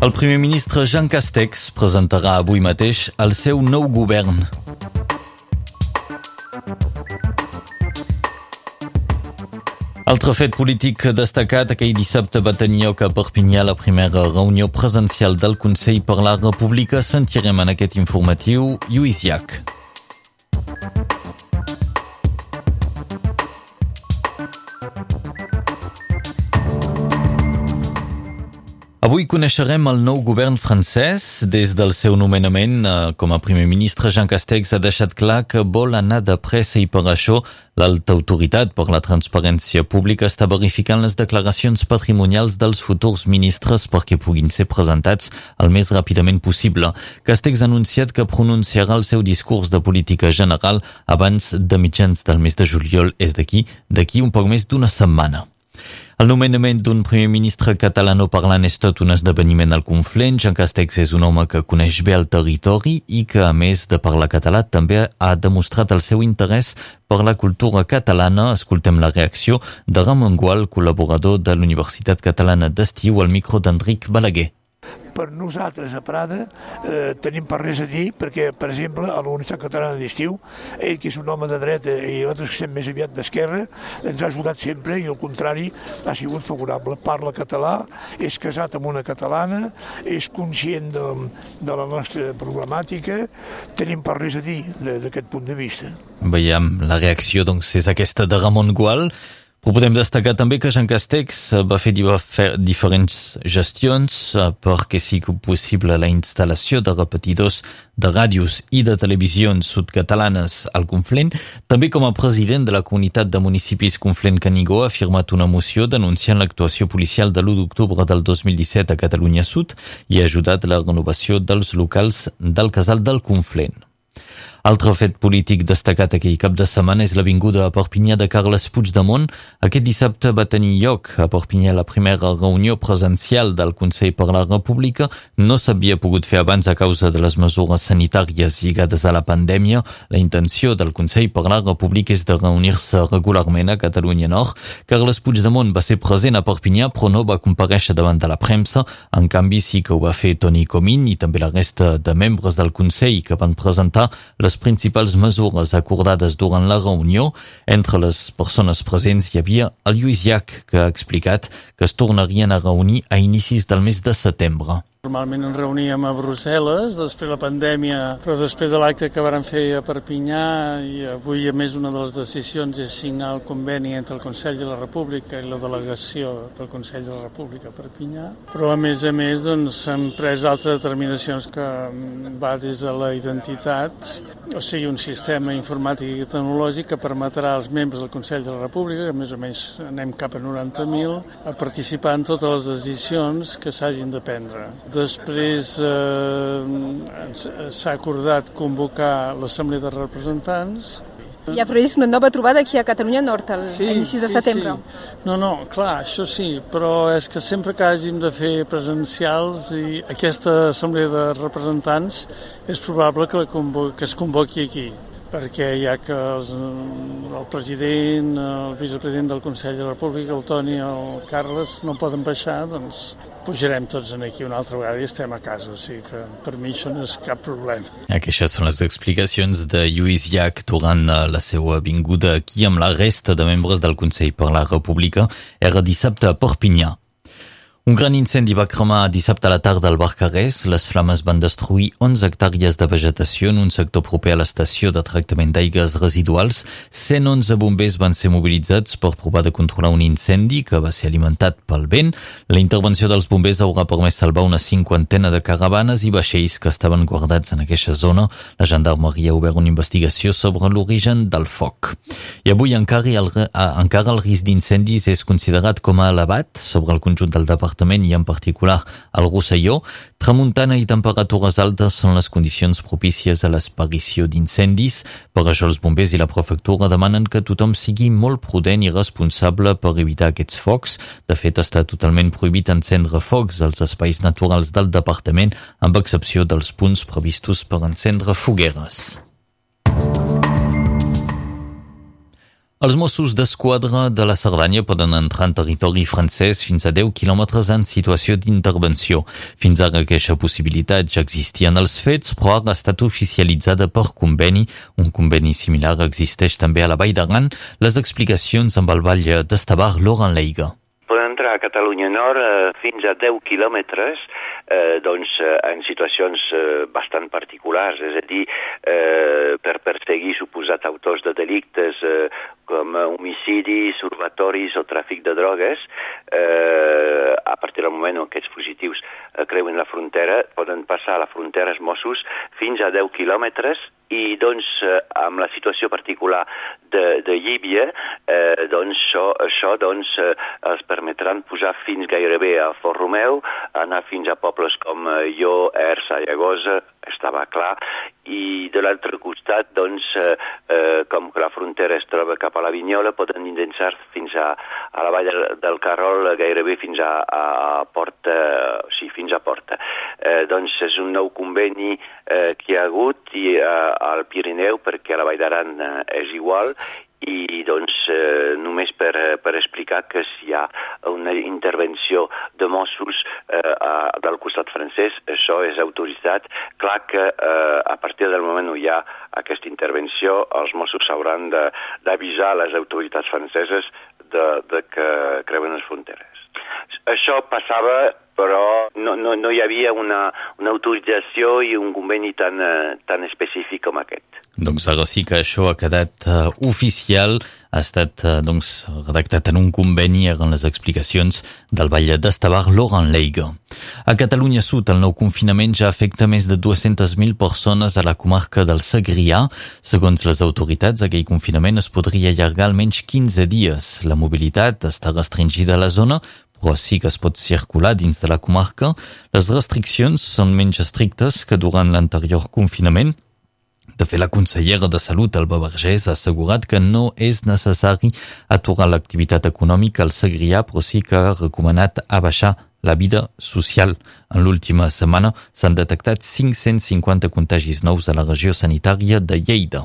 El primer ministre Jean Castex presentarà avui mateix el seu nou govern. Altre fet polític destacat, aquell dissabte va tenir lloc a Perpinyà la primera reunió presencial del Consell per la República. Sentirem en aquest informatiu Lluís Llach. Avui coneixerem el nou govern francès. Des del seu nomenament eh, com a primer ministre, Jean Castex ha deixat clar que vol anar de pressa i per això l'alta autoritat per la transparència pública està verificant les declaracions patrimonials dels futurs ministres perquè puguin ser presentats el més ràpidament possible. Castex ha anunciat que pronunciarà el seu discurs de política general abans de mitjans del mes de juliol, és d'aquí, d'aquí un poc més d'una setmana. El nomenament d'un primer ministre catalano-parlant és tot un esdeveniment al Conflent. Jean Castex és un home que coneix bé el territori i que, a més de parlar català, també ha demostrat el seu interès per la cultura catalana. Escoltem la reacció de Ramon Gual, col·laborador de l'Universitat Catalana d'Estiu, al micro d'Enric Balaguer per nosaltres a Prada eh, tenim per res a dir perquè, per exemple, a la Catalana d'Estiu, ell que és un home de dreta i nosaltres que som més aviat d'esquerra, ens ha ajudat sempre i al contrari ha sigut favorable. Parla català, és casat amb una catalana, és conscient de, de la nostra problemàtica, tenim per res a dir d'aquest punt de vista. Veiem, la reacció doncs, és aquesta de Ramon Gual, ho podem destacar també que Jean Castex eh, va fer diferents gestions eh, perquè sigui possible la instal·lació de repetidors de ràdios i de televisions sudcatalanes al Conflent. També com a president de la comunitat de municipis Conflent-Canigó ha firmat una moció denunciant l'actuació policial de l'1 d'octubre del 2017 a Catalunya Sud i ha ajudat la renovació dels locals del casal del Conflent. Altre fet polític destacat aquell cap de setmana és l'avinguda a Perpinyà de Carles Puigdemont. Aquest dissabte va tenir lloc a Perpinyà la primera reunió presencial del Consell per la República. No s'havia pogut fer abans a causa de les mesures sanitàries lligades a la pandèmia. La intenció del Consell per la República és de reunir-se regularment a Catalunya Nord. Carles Puigdemont va ser present a Perpinyà però no va compareixer davant de la premsa. En canvi sí que ho va fer Toni Comín i també la resta de membres del Consell que van presentar les les principals mesures acordades durant la reunió. Entre les persones presents hi havia el Lluís Llach, que ha explicat que es tornarien a reunir a inicis del mes de setembre. Normalment ens reuníem a Brussel·les, després de la pandèmia, però després de l'acte que varen fer a Perpinyà, i avui, a més, una de les decisions és signar el conveni entre el Consell de la República i la delegació del Consell de la República a Perpinyà. Però, a més a més, doncs, s'han pres altres determinacions que va des de la identitat, o sigui, un sistema informàtic i tecnològic que permetrà als membres del Consell de la República, que més o menys anem cap a 90.000, a participar en totes les decisions que s'hagin de prendre Després eh, s'ha acordat convocar l'Assemblea de Representants hi ha previst una nova trobada aquí a Catalunya Nord al sí, inici de sí, setembre. Sí. No, no, clar, això sí, però és que sempre que hàgim de fer presencials i aquesta assemblea de representants és probable que, que es convoqui aquí perquè ja que els, el president, el vicepresident del Consell de la República, el Toni i el Carles no poden baixar, doncs pujarem tots en aquí una altra vegada i estem a casa, o sigui que per mi això no és cap problema. Aquestes són les explicacions de Lluís Llach durant la seva vinguda aquí amb la resta de membres del Consell per la República. Era dissabte a Perpinyà. Un gran incendi va cremar dissabte a la tarda al Barcarès. Les flames van destruir 11 hectàrees de vegetació en un sector proper a l'estació de tractament d'aigues residuals. 111 bombers van ser mobilitzats per provar de controlar un incendi que va ser alimentat pel vent. La intervenció dels bombers haurà permès salvar una cinquantena de caravanes i vaixells que estaven guardats en aquesta zona. La gendarmeria ha obert una investigació sobre l'origen del foc. I avui encara el, encara el risc d'incendis és considerat com a elevat sobre el conjunt del departament departament i en particular al Rosselló, tramuntana i temperatures altes són les condicions propícies a l'esparició d'incendis. Per això els bombers i la prefectura demanen que tothom sigui molt prudent i responsable per evitar aquests focs. De fet, està totalment prohibit encendre focs als espais naturals del departament, amb excepció dels punts previstos per encendre fogueres. Els Mossos d'Esquadra de la Cerdanya poden entrar en territori francès fins a 10 quilòmetres en situació d'intervenció. Fins ara aquesta possibilitat ja existia en els fets, però ha estat oficialitzada per conveni. Un conveni similar existeix també a la Vall d'Aran. Les explicacions amb el Vall d'Estabar, Laurent Leiga. Poden entrar a Catalunya Nord eh, fins a 10 quilòmetres eh, doncs, eh, en situacions eh, bastant particulars, és a dir, eh, per perseguir suposats autors de delictes eh, com homicidis, urbatoris o tràfic de drogues, eh, a partir del moment en què aquests fugitius eh, creuen la frontera, poden passar a la frontera els Mossos fins a 10 quilòmetres i doncs eh, amb la situació particular de, de Llíbia, eh, doncs això, això doncs, eh, els permetran posar fins gairebé a Fort Romeu, anar fins a pobles com eh, Jo, Ersa, Llagosa, estava clar, i de l'altre costat, doncs, eh, eh, com que la frontera es troba cap a la Vinyola, poden intentar fins a, a la vall del, del Carrol, gairebé fins a, a Porta, sí, fins a Porta. Eh, doncs és un nou conveni eh, que hi ha hagut i, eh, al Pirineu perquè a la Vall d'Aran eh, és igual i doncs eh, només per, per explicar que si hi ha una intervenció de Mossos eh, a, del costat francès, això és autoritzat. Clar que eh, a partir del moment on hi ha aquesta intervenció, els Mossos hauran d'avisar les autoritats franceses de, de que creuen les fronteres. Això passava però no, no, no hi havia una, una autorització i un conveni tan, uh, tan específic com aquest. Doncs ara sí que això ha quedat uh, oficial, ha estat uh, doncs, redactat en un conveni en les explicacions del Vall d'Estavar Laurent Leiga. A Catalunya Sud, el nou confinament ja afecta més de 200.000 persones a la comarca del Segrià. Segons les autoritats, aquell confinament es podria allargar almenys 15 dies. La mobilitat està restringida a la zona, però sí que es pot circular dins de la comarca. Les restriccions són menys estrictes que durant l'anterior confinament. De fet, la consellera de Salut, Alba Vergés, ha assegurat que no és necessari aturar l'activitat econòmica al Segrià, però sí que ha recomanat abaixar la vida social. En l'última setmana s'han detectat 550 contagis nous a la regió sanitària de Lleida.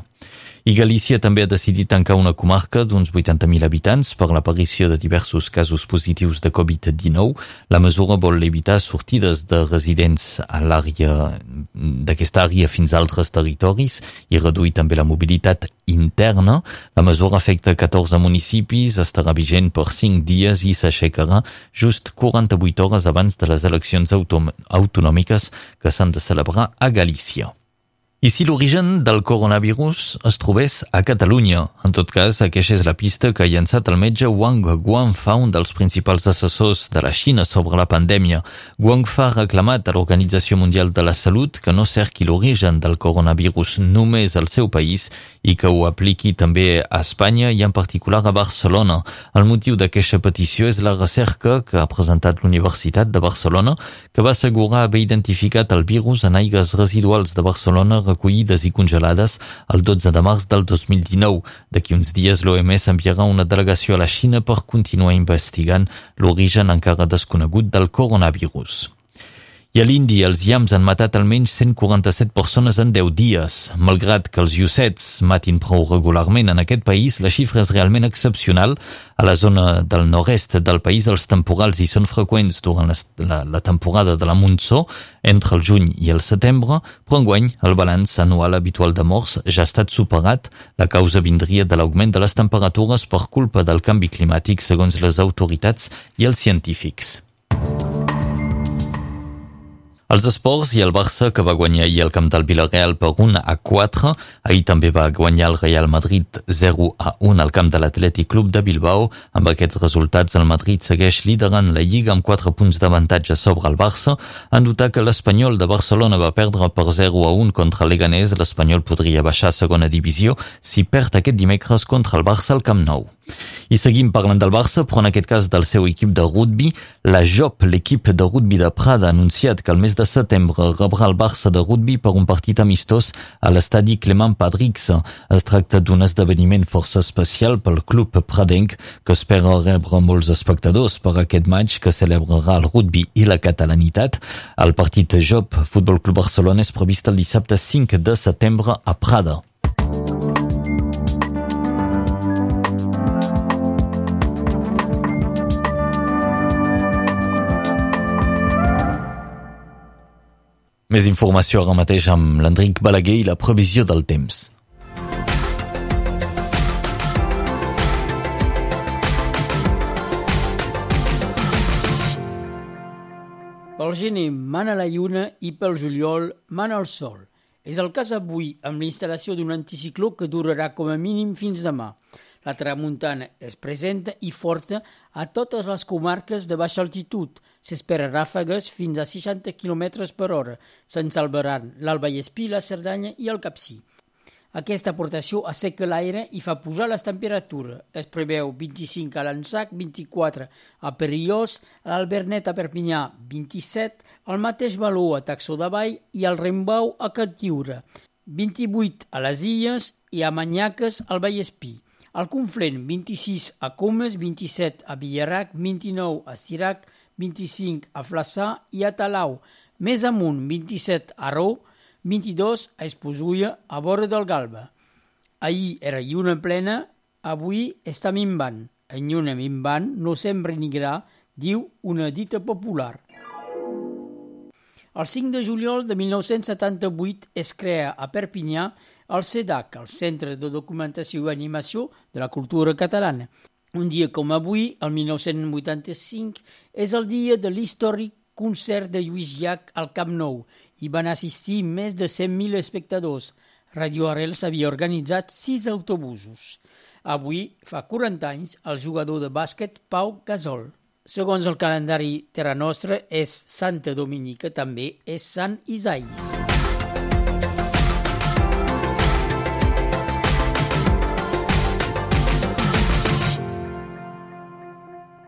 I Galícia també ha decidit tancar una comarca d'uns 80.000 habitants per l'aparició de diversos casos positius de Covid-19. La mesura vol evitar sortides de residents a l'àrea d'aquesta àrea fins a altres territoris i reduir també la mobilitat interna. La mesura afecta 14 municipis, estarà vigent per 5 dies i s'aixecarà just 48 hores abans de les eleccions autonòmiques que s'han de celebrar a Galícia. I si l'origen del coronavirus es trobés a Catalunya? En tot cas, aquesta és la pista que ha llançat el metge Wang Guangfa, un dels principals assessors de la Xina sobre la pandèmia. Guangfa ha reclamat a l'Organització Mundial de la Salut que no cerqui l'origen del coronavirus només al seu país i que ho apliqui també a Espanya i en particular a Barcelona. El motiu d'aquesta petició és la recerca que ha presentat l'Universitat de Barcelona, que va assegurar haver identificat el virus en aigues residuals de Barcelona recollides i congelades el 12 de març del 2019. D'aquí uns dies l'OMS enviarà una delegació a la Xina per continuar investigant l'origen encara desconegut del coronavirus. I a l'Índia els llams han matat almenys 147 persones en 10 dies. Malgrat que els llucets matin prou regularment en aquest país, la xifra és realment excepcional. A la zona del nord-est del país els temporals hi són freqüents durant la, la, la temporada de la monsó, entre el juny i el setembre, però enguany el balanç anual habitual de morts ja ha estat superat. La causa vindria de l'augment de les temperatures per culpa del canvi climàtic, segons les autoritats i els científics. Els esports i el Barça, que va guanyar ahir el camp del Villarreal per 1 a 4. Ahir també va guanyar el Real Madrid 0 a 1 al camp de l'Atlètic Club de Bilbao. Amb aquests resultats, el Madrid segueix liderant la Lliga amb 4 punts d'avantatge sobre el Barça. En notar que l'Espanyol de Barcelona va perdre per 0 a 1 contra l'Eganès, l'Espanyol podria baixar a segona divisió si perd aquest dimecres contra el Barça al Camp Nou. I seguim parlant del Barça, però en aquest cas del seu equip de rugby. La JOP, l'equip de rugby de Prada, ha anunciat que el mes de setembre rebrà el Barça de rugby per un partit amistós a l'estadi Clement Padrix. Es tracta d'un esdeveniment força especial pel club pradenc que espera rebre molts espectadors per aquest maig que celebrarà el rugby i la catalanitat. El partit JOP, Futbol Club Barcelona, és previst el dissabte 5 de setembre a Prada. Més informació ara mateix amb l'Enric Balaguer i la previsió del temps. Pel gener mana la lluna i pel juliol mana el sol. És el cas avui amb l'instal·lació d'un anticicló que durarà com a mínim fins demà. La tramuntana es presenta i forta a totes les comarques de baixa altitud. S'espera ràfegues fins a 60 km per hora. Se'n salvaran l'Alba i la Cerdanya i el Capcí. Aquesta aportació asseca l'aire i fa pujar les temperatures. Es preveu 25 a l'Ansac, 24 a Perillós, a l'Albernet a Perpinyà 27, el mateix valor a Taxó de Vall i al Rembau a Catlliure, 28 a les Illes i a Manyaques al Vallespí. Al Conflent, 26 a Comes, 27 a Villarac, 29 a Sirac, 25 a Flaçà i a Talau. Més amunt, 27 a Rou, 22 a Esposulla, a vora del Galba. Ahir era lluna plena, avui està minvant. En lluna minvant no sembra ni gra, diu una dita popular. El 5 de juliol de 1978 es crea a Perpinyà el CEDAC, el Centre de Documentació i Animació de la Cultura Catalana. Un dia com avui, el 1985, és el dia de l'històric concert de Lluís Llach al Camp Nou hi van assistir més de 100.000 espectadors. Radio Arrels havia organitzat sis autobusos. Avui, fa 40 anys, el jugador de bàsquet Pau Gasol. Segons el calendari Terra Nostra, és Santa Dominica, també és Sant Isaïs.